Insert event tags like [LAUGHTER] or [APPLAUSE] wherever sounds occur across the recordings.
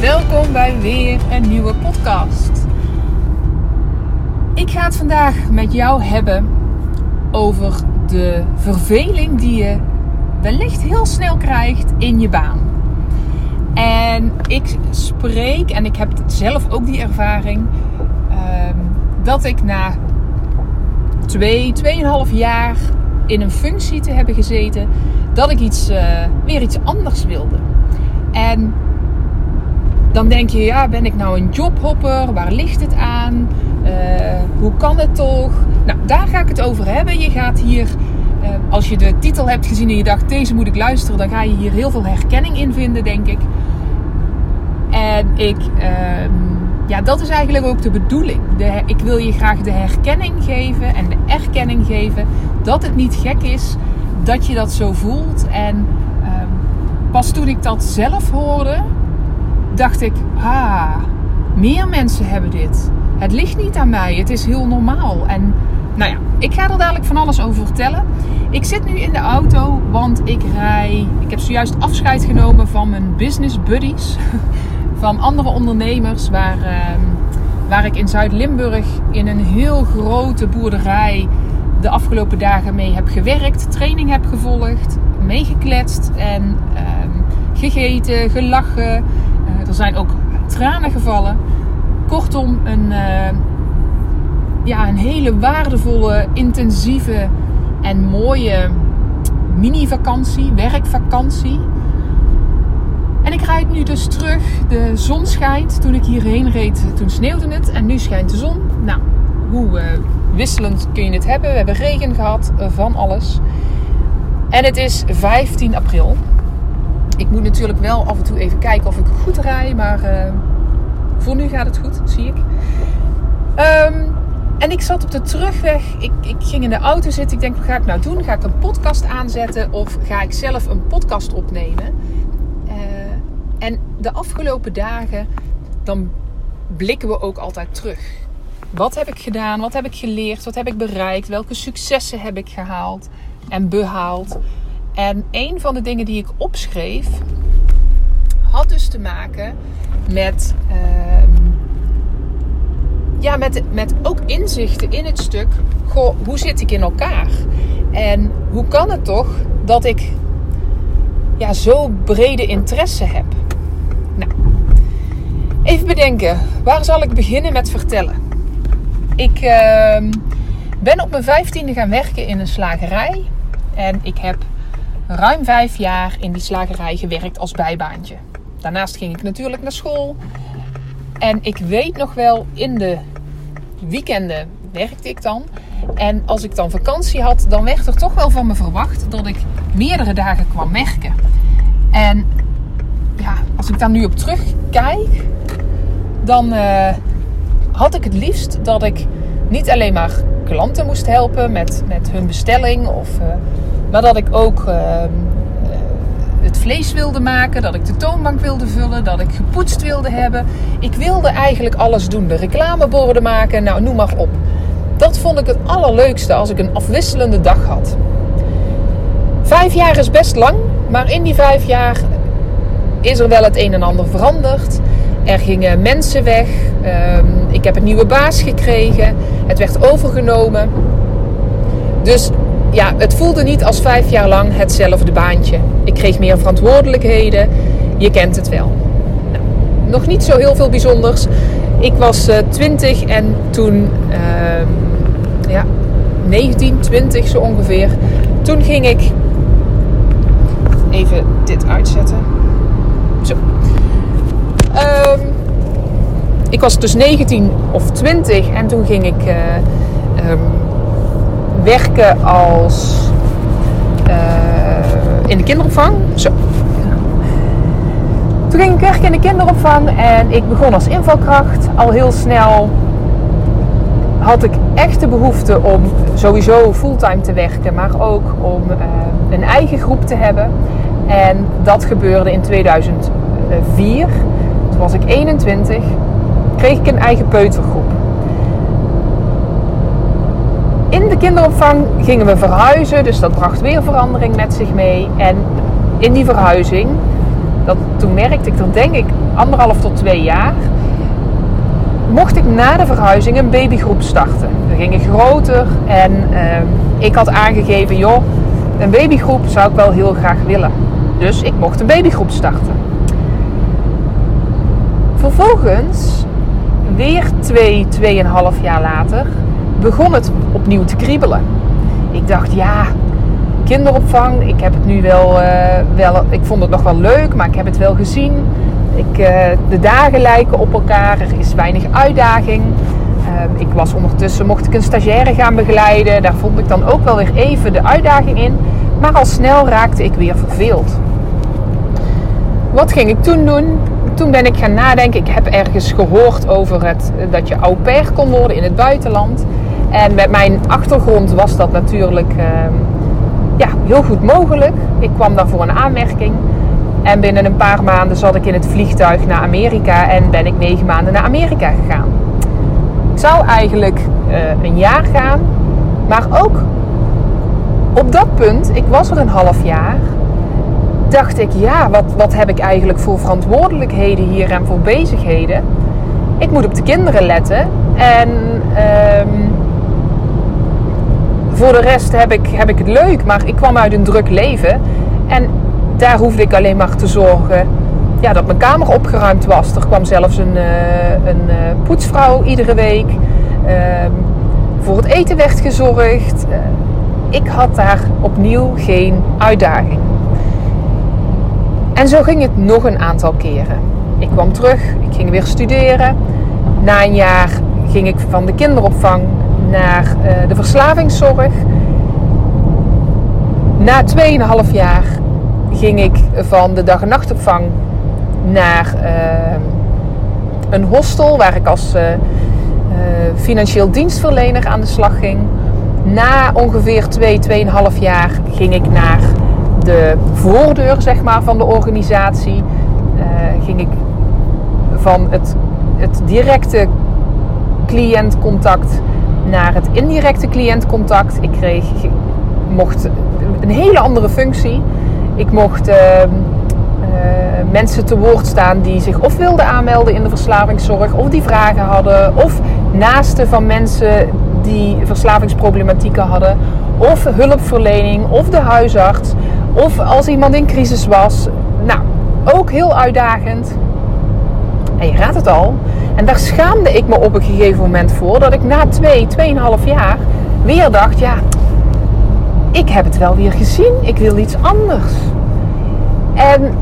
Welkom bij weer een nieuwe podcast. Ik ga het vandaag met jou hebben over de verveling die je wellicht heel snel krijgt in je baan. En ik spreek, en ik heb zelf ook die ervaring, ehm, dat ik na twee, tweeënhalf jaar in een functie te hebben gezeten, dat ik iets, uh, weer iets anders wilde. En dan denk je, ja, ben ik nou een jobhopper? Waar ligt het aan? Uh, hoe kan het toch? Nou, daar ga ik het over hebben. Je gaat hier, uh, als je de titel hebt gezien en je dacht, deze moet ik luisteren, dan ga je hier heel veel herkenning in vinden, denk ik. En ik, uh, ja, dat is eigenlijk ook de bedoeling. De, ik wil je graag de herkenning geven en de erkenning geven dat het niet gek is dat je dat zo voelt. En pas toen ik dat zelf hoorde, dacht ik, ah, meer mensen hebben dit. Het ligt niet aan mij, het is heel normaal. En nou ja, ik ga er dadelijk van alles over vertellen. Ik zit nu in de auto, want ik rij. Ik heb zojuist afscheid genomen van mijn business buddies. [LAUGHS] Van andere ondernemers waar, ehm, waar ik in Zuid-Limburg in een heel grote boerderij de afgelopen dagen mee heb gewerkt, training heb gevolgd, meegekletst en ehm, gegeten, gelachen. Er zijn ook tranen gevallen. Kortom, een, uh, ja, een hele waardevolle, intensieve en mooie mini-vakantie, werkvakantie. En ik rijd nu dus terug. De zon schijnt. Toen ik hierheen reed, toen sneeuwde het. En nu schijnt de zon. Nou, hoe uh, wisselend kun je het hebben? We hebben regen gehad, van alles. En het is 15 april. Ik moet natuurlijk wel af en toe even kijken of ik goed rij. Maar uh, voor nu gaat het goed, zie ik. Um, en ik zat op de terugweg. Ik, ik, ging in de auto zitten. Ik denk, wat ga ik nou doen? Ga ik een podcast aanzetten of ga ik zelf een podcast opnemen? Uh, en de afgelopen dagen, dan blikken we ook altijd terug. Wat heb ik gedaan? Wat heb ik geleerd? Wat heb ik bereikt? Welke successen heb ik gehaald en behaald? En een van de dingen die ik opschreef, had dus te maken met, uh, ja, met, met ook inzichten in het stuk. Goh, hoe zit ik in elkaar? En hoe kan het toch dat ik ja, zo brede interesse heb? Nou, even bedenken. Waar zal ik beginnen met vertellen? Ik uh, ben op mijn vijftiende gaan werken in een slagerij. En ik heb ruim vijf jaar in die slagerij gewerkt als bijbaantje. Daarnaast ging ik natuurlijk naar school. En ik weet nog wel, in de weekenden werkte ik dan. En als ik dan vakantie had, dan werd er toch wel van me verwacht dat ik meerdere dagen kwam werken. En ja, als ik daar nu op terugkijk, dan uh, had ik het liefst dat ik niet alleen maar klanten moest helpen met, met hun bestelling of uh, maar dat ik ook uh, het vlees wilde maken, dat ik de toonbank wilde vullen, dat ik gepoetst wilde hebben. Ik wilde eigenlijk alles doen. De reclameborden maken, nou noem maar op. Dat vond ik het allerleukste als ik een afwisselende dag had. Vijf jaar is best lang, maar in die vijf jaar is er wel het een en ander veranderd. Er gingen mensen weg. Uh, ik heb een nieuwe baas gekregen. Het werd overgenomen. Dus ja, het voelde niet als vijf jaar lang hetzelfde baantje. Ik kreeg meer verantwoordelijkheden. Je kent het wel. Nou, nog niet zo heel veel bijzonders. Ik was uh, 20 en toen, uh, ja, 19, 20 zo ongeveer. Toen ging ik even dit uitzetten. Um, ik was dus 19 of 20 en toen ging ik. Uh, um, werken als uh, in de kinderopvang. Zo. Toen ging ik werken in de kinderopvang en ik begon als invalkracht. Al heel snel had ik echt de behoefte om sowieso fulltime te werken, maar ook om uh, een eigen groep te hebben. En dat gebeurde in 2004. Toen was ik 21, kreeg ik een eigen peutergroep. In de kinderopvang gingen we verhuizen, dus dat bracht weer verandering met zich mee. En in die verhuizing, dat, toen merkte ik er denk ik anderhalf tot twee jaar, mocht ik na de verhuizing een babygroep starten. We gingen groter en uh, ik had aangegeven, joh, een babygroep zou ik wel heel graag willen. Dus ik mocht een babygroep starten. Vervolgens, weer twee, tweeënhalf jaar later, begon het opnieuw te kriebelen. Ik dacht, ja, kinderopvang, ik heb het nu wel, uh, wel, ik vond het nog wel leuk, maar ik heb het wel gezien. Ik, uh, de dagen lijken op elkaar, er is weinig uitdaging. Uh, ik was ondertussen, mocht ik een stagiaire gaan begeleiden, daar vond ik dan ook wel weer even de uitdaging in. Maar al snel raakte ik weer verveeld. Wat ging ik toen doen? Toen ben ik gaan nadenken. Ik heb ergens gehoord over het, dat je au pair kon worden in het buitenland. En met mijn achtergrond was dat natuurlijk uh, ja, heel goed mogelijk. Ik kwam daarvoor een aanmerking. En binnen een paar maanden zat ik in het vliegtuig naar Amerika en ben ik negen maanden naar Amerika gegaan. Ik zou eigenlijk uh, een jaar gaan, maar ook op dat punt, ik was er een half jaar, dacht ik, ja, wat, wat heb ik eigenlijk voor verantwoordelijkheden hier en voor bezigheden? Ik moet op de kinderen letten en um, voor de rest heb ik, heb ik het leuk, maar ik kwam uit een druk leven. En daar hoefde ik alleen maar te zorgen ja, dat mijn kamer opgeruimd was. Er kwam zelfs een, uh, een uh, poetsvrouw iedere week. Uh, voor het eten werd gezorgd. Eh, ik had daar opnieuw geen uitdaging. En zo ging het nog een aantal keren. Ik kwam terug, ik ging weer studeren. Na een jaar ging ik van de kinderopvang naar uh, de verslavingszorg. Na 2,5 jaar ging ik van de dag- en nachtopvang naar uh, een hostel waar ik als uh, financieel dienstverlener aan de slag ging. Na ongeveer 2, 2,5 jaar ging ik naar de voordeur zeg maar, van de organisatie. ging ik van het, het directe cliëntcontact naar het indirecte cliëntcontact. Ik kreeg, mocht een hele andere functie. Ik mocht uh, uh, mensen te woord staan die zich of wilden aanmelden in de verslavingszorg, of die vragen hadden, of naasten van mensen die verslavingsproblematieken hadden, of hulpverlening, of de huisarts, of als iemand in crisis was. Nou, ook heel uitdagend. En je raadt het al, en daar schaamde ik me op een gegeven moment voor. Dat ik na twee, tweeënhalf jaar weer dacht, ja, ik heb het wel weer gezien. Ik wil iets anders. En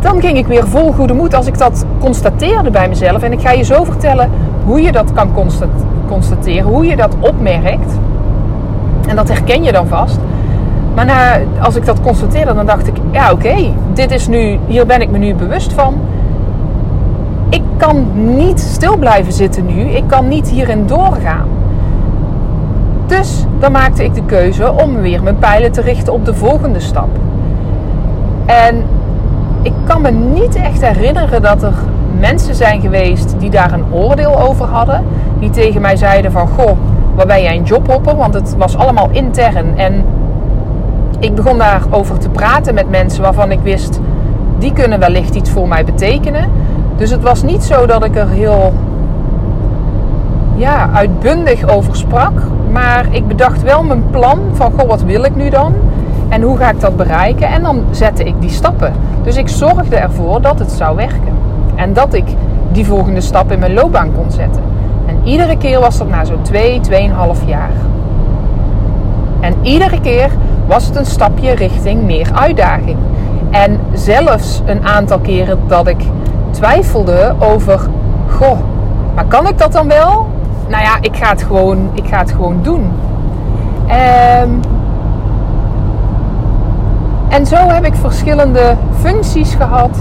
dan ging ik weer vol goede moed als ik dat constateerde bij mezelf. En ik ga je zo vertellen hoe je dat kan constateren, hoe je dat opmerkt. En dat herken je dan vast. Maar als ik dat constateerde, dan dacht ik, ja oké, dit is nu, hier ben ik me nu bewust van ik kan niet stil blijven zitten nu. Ik kan niet hierin doorgaan. Dus dan maakte ik de keuze om weer mijn pijlen te richten op de volgende stap. En ik kan me niet echt herinneren dat er mensen zijn geweest die daar een oordeel over hadden. Die tegen mij zeiden van, goh, waar ben jij een jobhopper? Want het was allemaal intern. En ik begon daarover te praten met mensen waarvan ik wist, die kunnen wellicht iets voor mij betekenen. Dus het was niet zo dat ik er heel ja, uitbundig over sprak. Maar ik bedacht wel mijn plan van, goh, wat wil ik nu dan? En hoe ga ik dat bereiken? En dan zette ik die stappen. Dus ik zorgde ervoor dat het zou werken. En dat ik die volgende stap in mijn loopbaan kon zetten. En iedere keer was dat na zo'n 2, 2,5 jaar. En iedere keer was het een stapje richting meer uitdaging. En zelfs een aantal keren dat ik twijfelde over, goh, maar kan ik dat dan wel? Nou ja, ik ga het gewoon, ik ga het gewoon doen. Um, en zo heb ik verschillende functies gehad.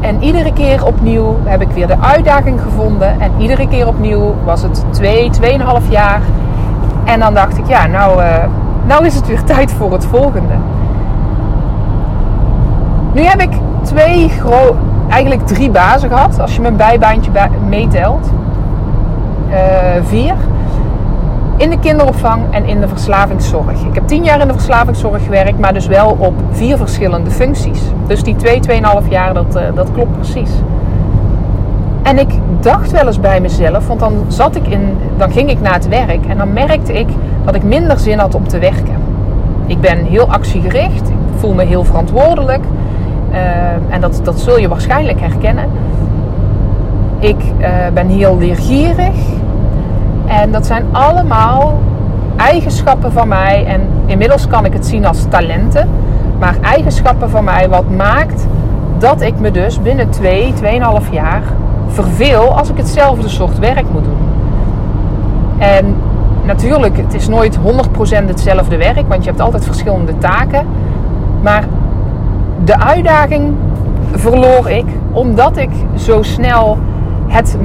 En iedere keer opnieuw heb ik weer de uitdaging gevonden. En iedere keer opnieuw was het twee, tweeënhalf jaar. En dan dacht ik, ja, nou, uh, nou is het weer tijd voor het volgende. Nu heb ik twee, eigenlijk drie bazen gehad, als je mijn bijbaantje meetelt. Uh, vier. In de kinderopvang en in de verslavingszorg. Ik heb tien jaar in de verslavingszorg gewerkt, maar dus wel op vier verschillende functies. Dus die twee, tweeënhalf jaar, dat, uh, dat klopt precies. En ik dacht wel eens bij mezelf, want dan zat ik in, dan ging ik naar het werk en dan merkte ik dat ik minder zin had om te werken. Ik ben heel actiegericht, ik voel me heel verantwoordelijk. Uh, en dat, dat zul je waarschijnlijk herkennen. Ik uh, ben heel leergierig. En dat zijn allemaal eigenschappen van mij. En inmiddels kan ik het zien als talenten. Maar eigenschappen van mij wat maakt dat ik me dus binnen 2, 2,5 jaar verveel als ik hetzelfde soort werk moet doen. En natuurlijk, het is nooit 100% hetzelfde werk, want je hebt altijd verschillende taken. Maar de uitdaging verloor ik omdat ik zo snel het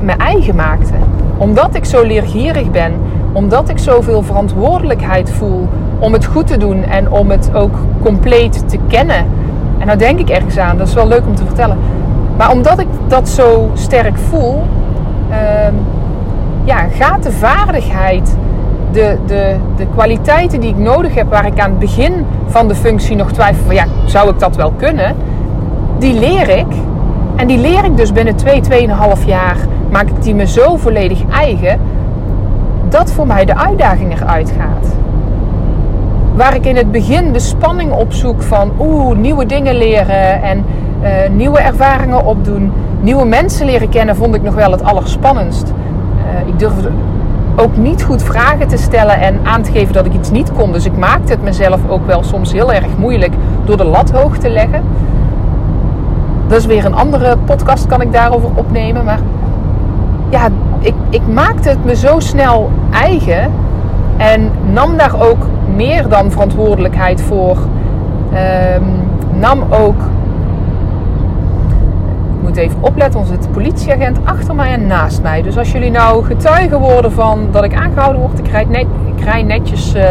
me, eigen maakte. Omdat ik zo leergierig ben, omdat ik zoveel verantwoordelijkheid voel om het goed te doen en om het ook compleet te kennen. En nou denk ik ergens aan, dat is wel leuk om te vertellen. Maar omdat ik dat zo sterk voel, uh, ja, gaat de vaardigheid, de, de, de kwaliteiten die ik nodig heb, waar ik aan het begin van de functie nog twijfel van ja, zou ik dat wel kunnen? Die leer ik. En die leer ik dus binnen 2, twee, 2,5 jaar. Maak ik die me zo volledig eigen dat voor mij de uitdaging eruit gaat. Waar ik in het begin de spanning opzoek van oeh, nieuwe dingen leren en uh, nieuwe ervaringen opdoen. Nieuwe mensen leren kennen vond ik nog wel het allerspannendst. Uh, ik durfde ook niet goed vragen te stellen en aan te geven dat ik iets niet kon. Dus ik maakte het mezelf ook wel soms heel erg moeilijk door de lat hoog te leggen. Dat is weer een andere podcast, kan ik daarover opnemen. Maar ja, ik, ik maakte het me zo snel eigen en nam daar ook meer dan verantwoordelijkheid voor. Um, nam ook moet even opletten, want zit politieagent achter mij en naast mij. Dus als jullie nou getuigen worden van dat ik aangehouden word, ik rijd, net, ik rijd netjes uh,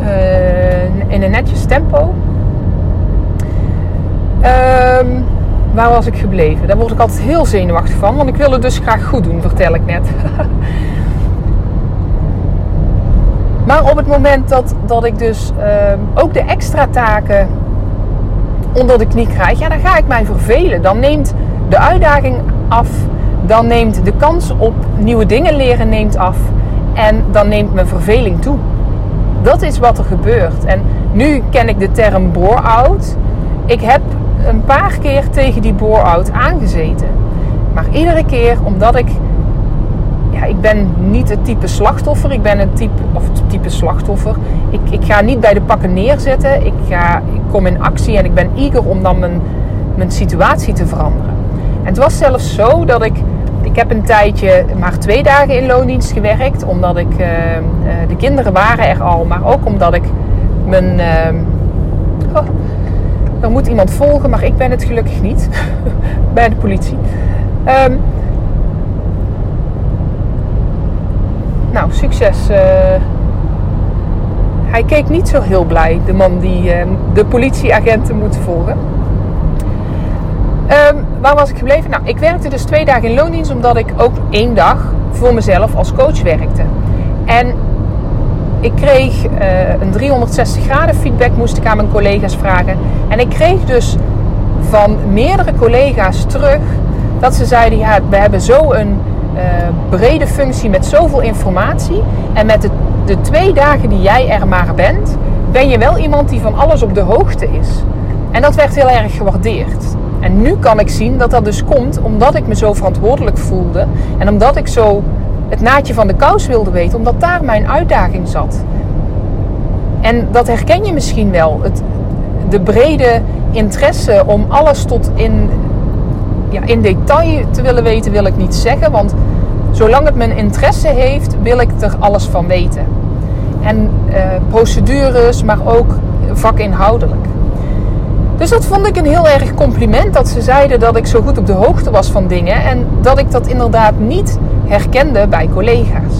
uh, in een netjes tempo. Um, waar was ik gebleven? Daar word ik altijd heel zenuwachtig van, want ik wil het dus graag goed doen, vertel ik net. [LAUGHS] maar op het moment dat, dat ik dus uh, ook de extra taken onder de knie krijg, ja, dan ga ik mij vervelen. Dan neemt de uitdaging af. Dan neemt de kans op nieuwe dingen leren neemt af. En dan neemt mijn verveling toe. Dat is wat er gebeurt. En nu ken ik de term bore-out. Ik heb een paar keer tegen die bore-out aangezeten. Maar iedere keer omdat ik ja, ik ben niet het type slachtoffer. Ik ben een type, of het type slachtoffer. Ik, ik ga niet bij de pakken neerzetten. Ik, ga, ik kom in actie en ik ben eager om dan mijn, mijn situatie te veranderen. En het was zelfs zo dat ik. Ik heb een tijdje maar twee dagen in loondienst gewerkt. Omdat ik. Uh, de kinderen waren er al. Maar ook omdat ik mijn. Uh, er moet iemand volgen, maar ik ben het gelukkig niet. [LAUGHS] bij de politie. Um, Nou, succes. Uh, hij keek niet zo heel blij, de man die uh, de politieagenten moet volgen. Um, waar was ik gebleven? Nou, ik werkte dus twee dagen in loondienst, omdat ik ook één dag voor mezelf als coach werkte. En ik kreeg uh, een 360 graden feedback, moest ik aan mijn collega's vragen. En ik kreeg dus van meerdere collega's terug dat ze zeiden: ja, we hebben zo een uh, brede functie met zoveel informatie. En met de, de twee dagen die jij er maar bent, ben je wel iemand die van alles op de hoogte is. En dat werd heel erg gewaardeerd. En nu kan ik zien dat dat dus komt omdat ik me zo verantwoordelijk voelde. En omdat ik zo het naadje van de kous wilde weten, omdat daar mijn uitdaging zat. En dat herken je misschien wel. Het, de brede interesse om alles tot in ja, in detail te willen weten wil ik niet zeggen. Want zolang het mijn interesse heeft, wil ik er alles van weten. En uh, procedures, maar ook vakinhoudelijk. Dus dat vond ik een heel erg compliment dat ze zeiden dat ik zo goed op de hoogte was van dingen en dat ik dat inderdaad niet herkende bij collega's.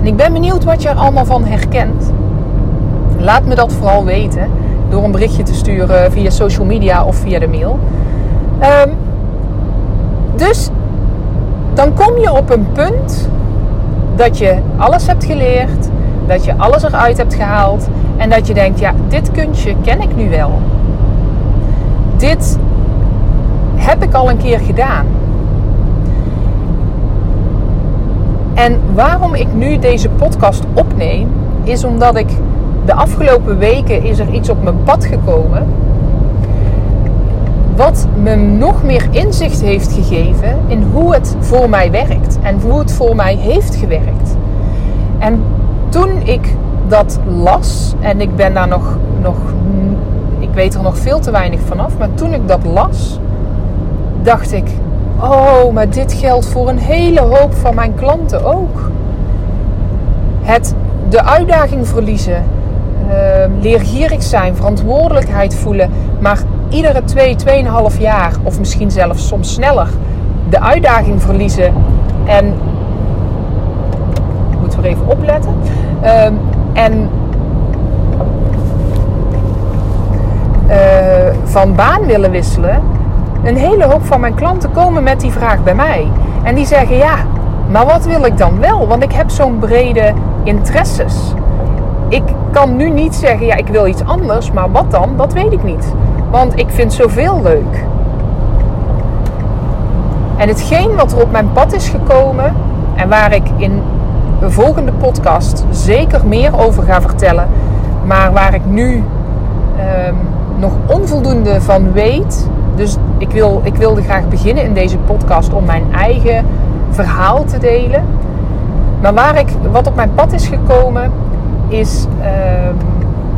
En ik ben benieuwd wat je er allemaal van herkent. Laat me dat vooral weten door een berichtje te sturen via social media of via de mail. Ehm, dus dan kom je op een punt dat je alles hebt geleerd, dat je alles eruit hebt gehaald en dat je denkt, ja, dit kunstje ken ik nu wel. Dit heb ik al een keer gedaan. En waarom ik nu deze podcast opneem, is omdat ik de afgelopen weken is er iets op mijn pad gekomen. Wat me nog meer inzicht heeft gegeven in hoe het voor mij werkt en hoe het voor mij heeft gewerkt. En toen ik dat las, en ik ben daar nog, nog ik weet er nog veel te weinig vanaf, maar toen ik dat las, dacht ik: Oh, maar dit geldt voor een hele hoop van mijn klanten ook. Het de uitdaging verliezen, uh, leergierig zijn, verantwoordelijkheid voelen, maar iedere twee, tweeënhalf jaar, of misschien zelfs soms sneller, de uitdaging verliezen en. Moeten we even opletten. Uh, en uh, van baan willen wisselen een hele hoop van mijn klanten komen met die vraag bij mij. En die zeggen ja, maar wat wil ik dan wel? Want ik heb zo'n brede interesses. Ik kan nu niet zeggen ja, ik wil iets anders, maar wat dan? Dat weet ik niet. Want ik vind zoveel leuk. En hetgeen wat er op mijn pad is gekomen en waar ik in de volgende podcast zeker meer over ga vertellen, maar waar ik nu um, nog onvoldoende van weet, dus ik, wil, ik wilde graag beginnen in deze podcast om mijn eigen verhaal te delen. Maar waar ik, wat op mijn pad is gekomen, is uh,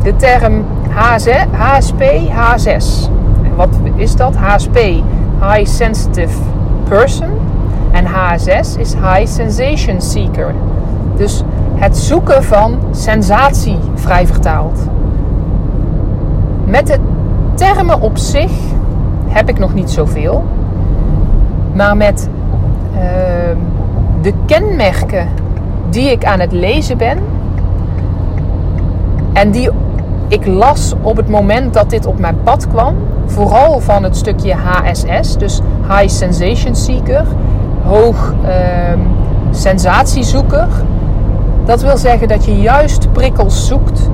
de term HSP, H6. En wat is dat? HSP, High Sensitive Person. En H6 is High Sensation Seeker. Dus het zoeken van sensatie, vrij vertaald. Met de termen op zich heb ik nog niet zoveel. Maar met uh, de kenmerken die ik aan het lezen ben. En die ik las op het moment dat dit op mijn pad kwam. Vooral van het stukje HSS, dus High Sensation Seeker. Hoog uh, sensatiezoeker. Dat wil zeggen dat je juist prikkels zoekt.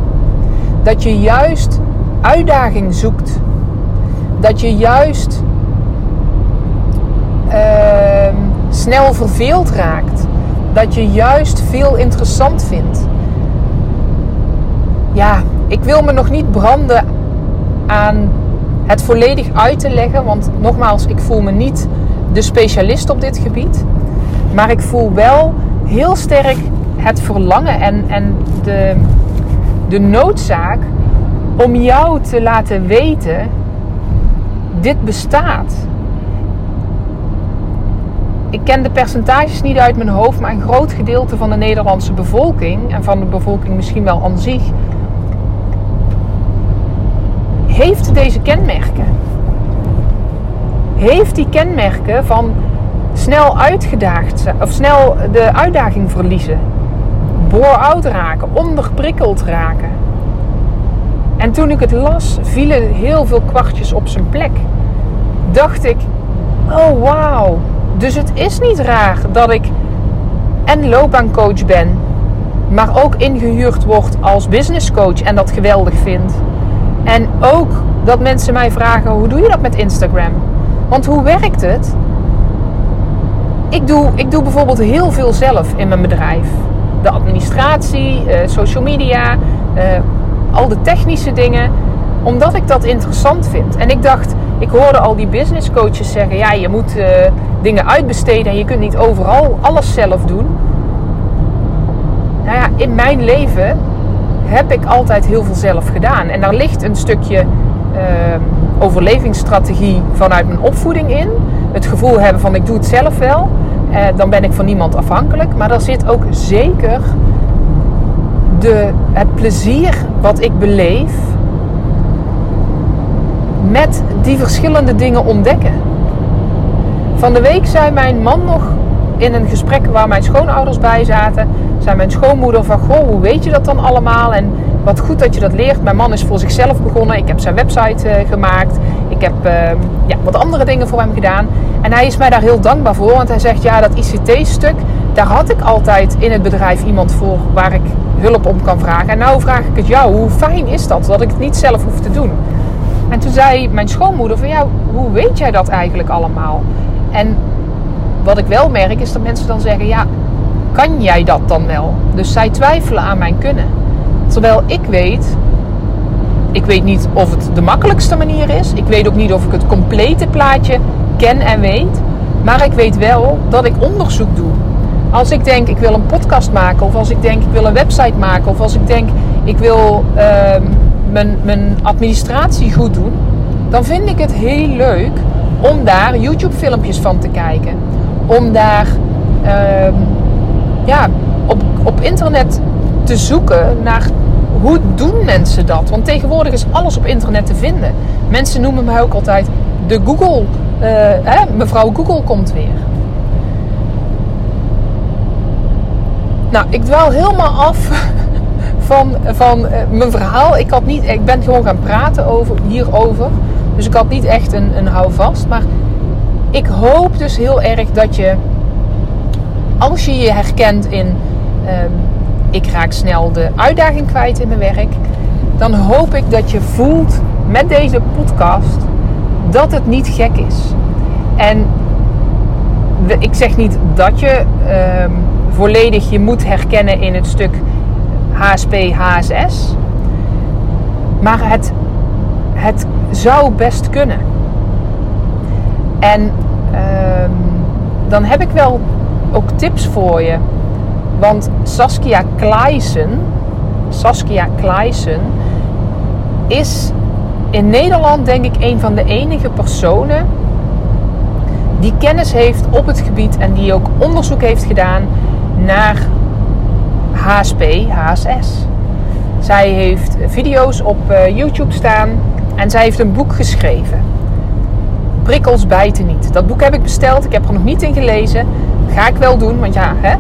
Dat je juist uitdaging zoekt dat je juist uh, snel verveeld raakt. Dat je juist veel interessant vindt. Ja, ik wil me nog niet branden aan het volledig uit te leggen. Want nogmaals, ik voel me niet de specialist op dit gebied. Maar ik voel wel heel sterk het verlangen en, en de, de noodzaak om jou te laten weten dit bestaat. Ik ken de percentages niet uit mijn hoofd, maar een groot gedeelte van de Nederlandse bevolking en van de bevolking misschien wel aan zich heeft deze kenmerken. Heeft die kenmerken van snel uitgedaagd zijn, of snel de uitdaging verliezen, bore-out raken, onderprikkeld raken. En toen ik het las, vielen heel veel kwartjes op zijn plek. Dacht ik, oh wauw. Dus het is niet raar dat ik en loopbaancoach ben, maar ook ingehuurd word als businesscoach en dat geweldig vind. En ook dat mensen mij vragen, hoe doe je dat met Instagram? Want hoe werkt het? Ik doe, ik doe bijvoorbeeld heel veel zelf in mijn bedrijf. De administratie, uh, social media, uh, al de technische dingen, omdat ik dat interessant vind. En ik dacht, ik hoorde al die business coaches zeggen: ja, je moet uh, dingen uitbesteden en je kunt niet overal alles zelf doen. Nou ja, in mijn leven heb ik altijd heel veel zelf gedaan. En daar ligt een stukje uh, overlevingsstrategie vanuit mijn opvoeding in. Het gevoel hebben van ik doe het zelf wel. Uh, dan ben ik van niemand afhankelijk. Maar daar zit ook zeker de, het plezier wat ik beleef met die verschillende dingen ontdekken. Van de week zei mijn man nog in een gesprek waar mijn schoonouders bij zaten, mijn schoonmoeder van, goh, hoe weet je dat dan allemaal? En wat goed dat je dat leert. Mijn man is voor zichzelf begonnen. Ik heb zijn website uh, gemaakt. Ik heb uh, ja, wat andere dingen voor hem gedaan. En hij is mij daar heel dankbaar voor. Want hij zegt, ja, dat ICT-stuk, daar had ik altijd in het bedrijf iemand voor waar ik hulp om kan vragen. En nou vraag ik het jou. Hoe fijn is dat, dat ik het niet zelf hoef te doen? En toen zei mijn schoonmoeder van, ja, hoe weet jij dat eigenlijk allemaal? En wat ik wel merk is dat mensen dan zeggen: ja, kan jij dat dan wel? Dus zij twijfelen aan mijn kunnen. Terwijl ik weet, ik weet niet of het de makkelijkste manier is. Ik weet ook niet of ik het complete plaatje ken en weet. Maar ik weet wel dat ik onderzoek doe. Als ik denk ik wil een podcast maken, of als ik denk ik wil een website maken, of als ik denk ik wil uh, mijn, mijn administratie goed doen, dan vind ik het heel leuk om daar YouTube-filmpjes van te kijken. Om daar uh, ja, op, op internet te zoeken naar hoe doen mensen dat. Want tegenwoordig is alles op internet te vinden. Mensen noemen mij ook altijd de Google. Uh, hè, mevrouw Google komt weer. Nou, ik dwaal helemaal af [LAUGHS] van, van uh, mijn verhaal. Ik, had niet, ik ben gewoon gaan praten over, hierover. Dus ik had niet echt een, een houvast. Maar ik hoop dus heel erg dat je, als je je herkent in um, ik raak snel de uitdaging kwijt in mijn werk, dan hoop ik dat je voelt met deze podcast dat het niet gek is. En ik zeg niet dat je um, volledig je moet herkennen in het stuk HSP, HSS. Maar het, het zou best kunnen. En um, dan heb ik wel ook tips voor je. Want Saskia Kleisen, Saskia Kleisen is in Nederland denk ik een van de enige personen die kennis heeft op het gebied en die ook onderzoek heeft gedaan naar HSP, HSS. Zij heeft video's op uh, YouTube staan en zij heeft een boek geschreven. Prikkels bijten niet. Dat boek heb ik besteld. Ik heb er nog niet in gelezen. Ga ik wel doen, want ja, hè?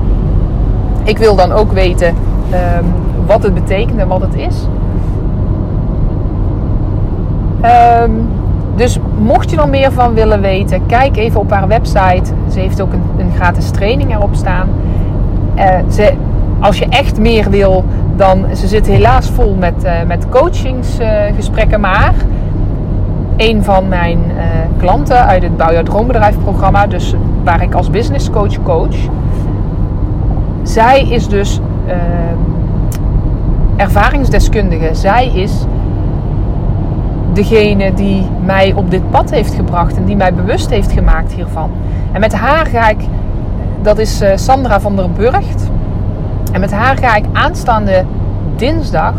ik wil dan ook weten um, wat het betekent en wat het is. Um, dus mocht je er meer van willen weten, kijk even op haar website. Ze heeft ook een, een gratis training erop staan. Uh, ze, als je echt meer wil, dan ze zit helaas vol met, uh, met coachingsgesprekken. Maar een van mijn uh, klanten uit het Bouw jouw droombedrijf programma, dus waar ik als business coach coach, zij is dus uh, ervaringsdeskundige. Zij is degene die mij op dit pad heeft gebracht en die mij bewust heeft gemaakt hiervan. En met haar ga ik, dat is uh, Sandra van der Burgt. En met haar ga ik aanstaande dinsdag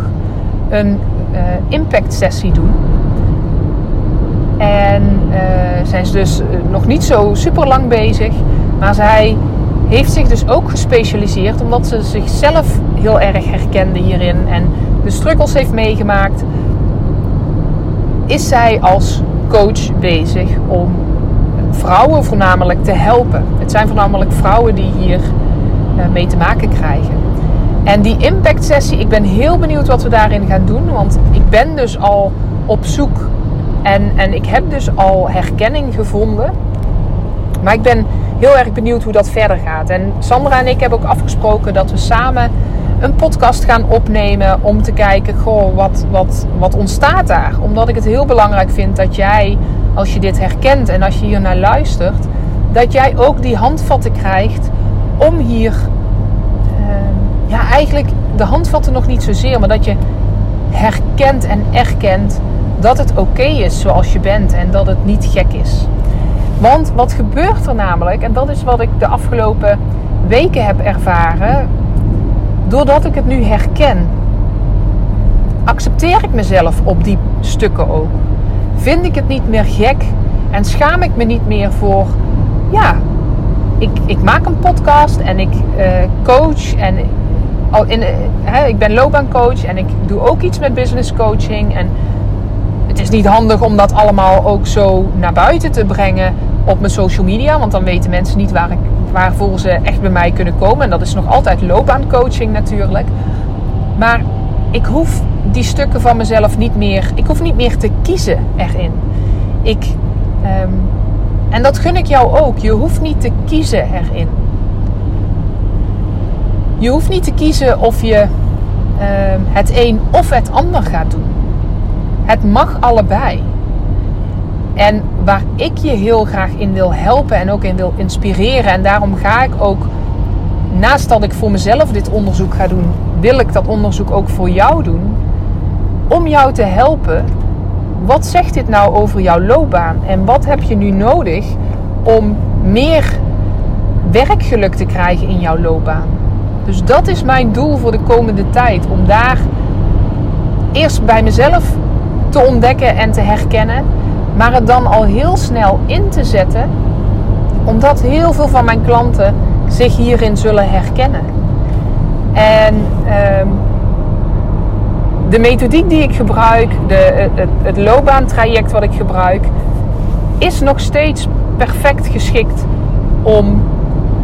een uh, impact sessie doen. En uh, zij is dus nog niet zo super lang bezig. Maar zij heeft zich dus ook gespecialiseerd omdat ze zichzelf heel erg herkende hierin en de struggles heeft meegemaakt. Is zij als coach bezig om vrouwen voornamelijk te helpen? Het zijn voornamelijk vrouwen die hier uh, mee te maken krijgen. En die impact sessie, ik ben heel benieuwd wat we daarin gaan doen. Want ik ben dus al op zoek en, en ik heb dus al herkenning gevonden. Maar ik ben heel erg benieuwd hoe dat verder gaat. En Sandra en ik hebben ook afgesproken dat we samen een podcast gaan opnemen om te kijken, goh, wat, wat, wat ontstaat daar? Omdat ik het heel belangrijk vind dat jij, als je dit herkent en als je hier naar luistert, dat jij ook die handvatten krijgt om hier, uh, ja, eigenlijk de handvatten nog niet zozeer, maar dat je herkent en erkent dat het oké is zoals je bent en dat het niet gek is. Want wat gebeurt er namelijk, en dat is wat ik de afgelopen weken heb ervaren, doordat ik het nu herken, accepteer ik mezelf op die stukken ook. Vind ik het niet meer gek en schaam ik me niet meer voor, ja, ik, ik maak een podcast en ik uh, coach en in, uh, ik ben loopbaancoach en ik doe ook iets met business coaching en niet handig om dat allemaal ook zo naar buiten te brengen op mijn social media. Want dan weten mensen niet waar ik, waarvoor ze echt bij mij kunnen komen. En dat is nog altijd loopbaancoaching natuurlijk. Maar ik hoef die stukken van mezelf niet meer. Ik hoef niet meer te kiezen erin. Ik, ehm, en dat gun ik jou ook. Je hoeft niet te kiezen erin. Je hoeft niet te kiezen of je ehm, het een of het ander gaat doen. Het mag allebei. En waar ik je heel graag in wil helpen en ook in wil inspireren. En daarom ga ik ook, naast dat ik voor mezelf dit onderzoek ga doen, wil ik dat onderzoek ook voor jou doen. Om jou te helpen. Wat zegt dit nou over jouw loopbaan? En wat heb je nu nodig om meer werkgeluk te krijgen in jouw loopbaan? Dus dat is mijn doel voor de komende tijd. Om daar eerst bij mezelf te ontdekken en te herkennen. Maar het dan al heel snel in te zetten. Omdat heel veel van mijn klanten zich hierin zullen herkennen. En ehm, de methodiek die ik gebruik, de, het, het loopbaantraject wat ik gebruik, is nog steeds perfect geschikt om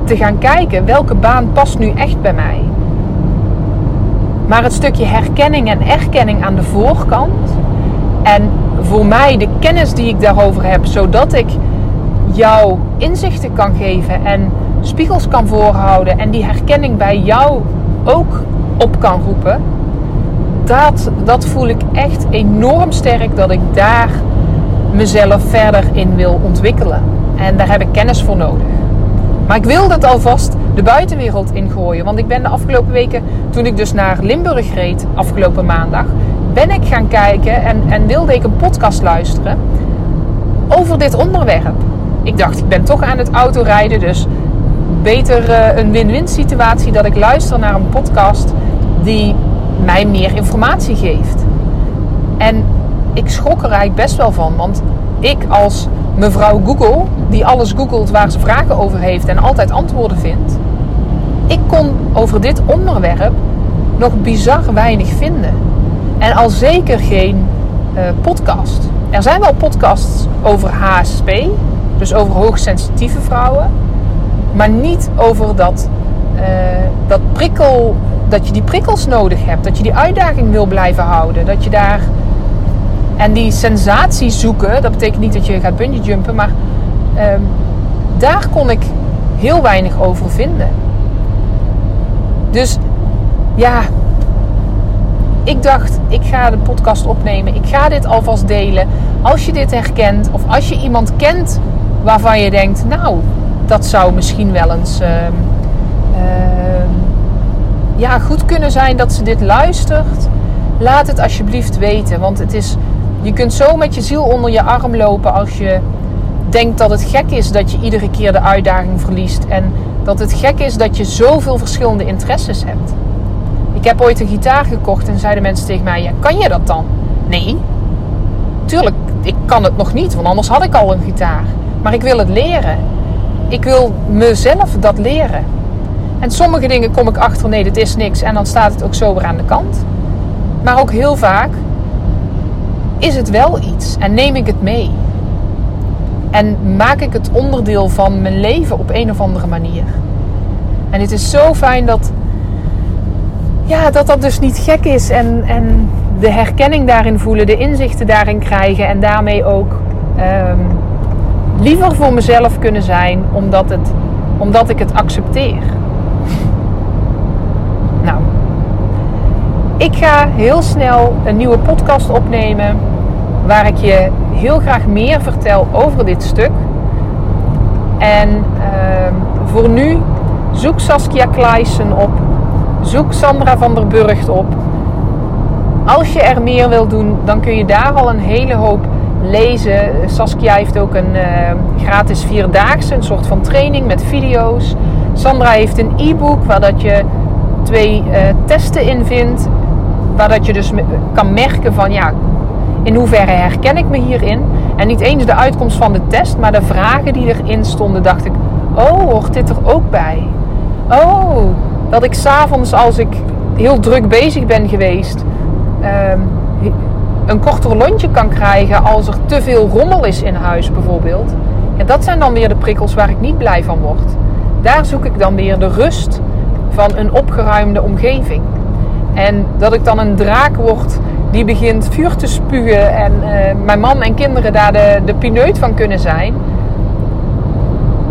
te gaan kijken welke baan past nu echt bij mij. Maar het stukje herkenning en erkenning aan de voorkant en voor mij de kennis die ik daarover heb, zodat ik jou inzichten kan geven en spiegels kan voorhouden en die herkenning bij jou ook op kan roepen, dat, dat voel ik echt enorm sterk dat ik daar mezelf verder in wil ontwikkelen. En daar heb ik kennis voor nodig. Maar ik wil dat alvast de buitenwereld ingooien. Want ik ben de afgelopen weken, toen ik dus naar Limburg reed, afgelopen maandag, ben ik gaan kijken en, en wilde ik een podcast luisteren over dit onderwerp. Ik dacht, ik ben toch aan het autorijden, dus beter uh, een win-win situatie dat ik luister naar een podcast die mij meer informatie geeft. En ik schrok er eigenlijk best wel van, want ik als mevrouw Google, die alles googelt waar ze vragen over heeft en altijd antwoorden vindt, ik kon over dit onderwerp nog bizar weinig vinden. En al zeker geen uh, podcast. Er zijn wel podcasts over HSP, dus over hoogsensitieve vrouwen, maar niet over dat, uh, dat prikkel, dat je die prikkels nodig hebt, dat je die uitdaging wil blijven houden, dat je daar en die sensatie zoeken, dat betekent niet dat je gaat bungee jumpen, maar um, daar kon ik heel weinig over vinden. Dus ja, ik dacht, ik ga de podcast opnemen. Ik ga dit alvast delen. Als je dit herkent of als je iemand kent waarvan je denkt, nou, dat zou misschien wel eens uh, uh, ja, goed kunnen zijn dat ze dit luistert. Laat het alsjeblieft weten. Want het is, je kunt zo met je ziel onder je arm lopen als je denkt dat het gek is dat je iedere keer de uitdaging verliest. En dat het gek is dat je zoveel verschillende interesses hebt. Ik heb ooit een gitaar gekocht en zeiden mensen tegen mij: ja, Kan je dat dan? Nee. Tuurlijk, ik kan het nog niet, want anders had ik al een gitaar. Maar ik wil het leren. Ik wil mezelf dat leren. En sommige dingen kom ik achter, nee, dit is niks. En dan staat het ook zo weer aan de kant. Maar ook heel vaak is het wel iets en neem ik het mee. En maak ik het onderdeel van mijn leven op een of andere manier. En het is zo fijn dat ja, dat, dat dus niet gek is. En, en de herkenning daarin voelen, de inzichten daarin krijgen. En daarmee ook um, liever voor mezelf kunnen zijn, omdat, het, omdat ik het accepteer. Nou, ik ga heel snel een nieuwe podcast opnemen. Waar ik je heel graag meer vertel over dit stuk. En uh, voor nu zoek Saskia Kleisen op. Zoek Sandra van der Burgt op. Als je er meer wil doen, dan kun je daar al een hele hoop lezen. Saskia heeft ook een uh, gratis vierdaagse, een soort van training met video's. Sandra heeft een e-book waar dat je twee uh, testen in vindt. Waar dat je dus kan merken van ja, in hoeverre herken ik me hierin. En niet eens de uitkomst van de test, maar de vragen die erin stonden, dacht ik, oh, hoort dit er ook bij? Oh, dat ik s'avonds als ik heel druk bezig ben geweest, um, een korter lontje kan krijgen als er te veel rommel is in huis bijvoorbeeld. Ja, dat zijn dan weer de prikkels waar ik niet blij van word. Daar zoek ik dan weer de rust van een opgeruimde omgeving. En dat ik dan een draak word die begint vuur te spugen en uh, mijn man en kinderen daar de, de pineut van kunnen zijn.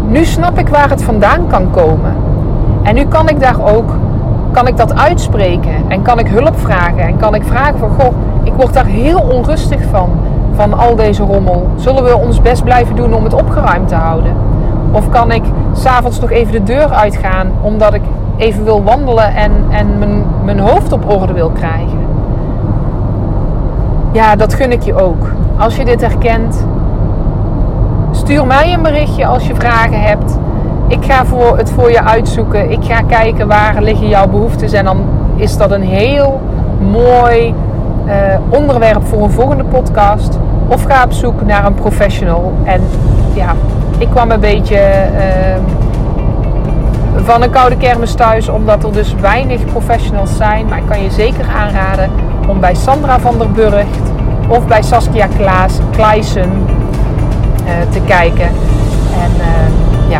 Nu snap ik waar het vandaan kan komen. En nu kan ik daar ook kan ik dat uitspreken en kan ik hulp vragen en kan ik vragen van goh, ik word daar heel onrustig van, van al deze rommel. Zullen we ons best blijven doen om het opgeruimd te houden? Of kan ik s'avonds nog even de deur uitgaan omdat ik even wil wandelen en, en mijn, mijn hoofd op orde wil krijgen? Ja, dat gun ik je ook. Als je dit herkent, stuur mij een berichtje als je vragen hebt. Ik ga voor het voor je uitzoeken. Ik ga kijken waar liggen jouw behoeftes. En dan is dat een heel mooi uh, onderwerp voor een volgende podcast. Of ga op zoek naar een professional. En ja, ik kwam een beetje uh, van een koude kermis thuis. Omdat er dus weinig professionals zijn. Maar ik kan je zeker aanraden om bij Sandra van der Burgt of bij Saskia Klaas, Kleisen uh, te kijken. En ja,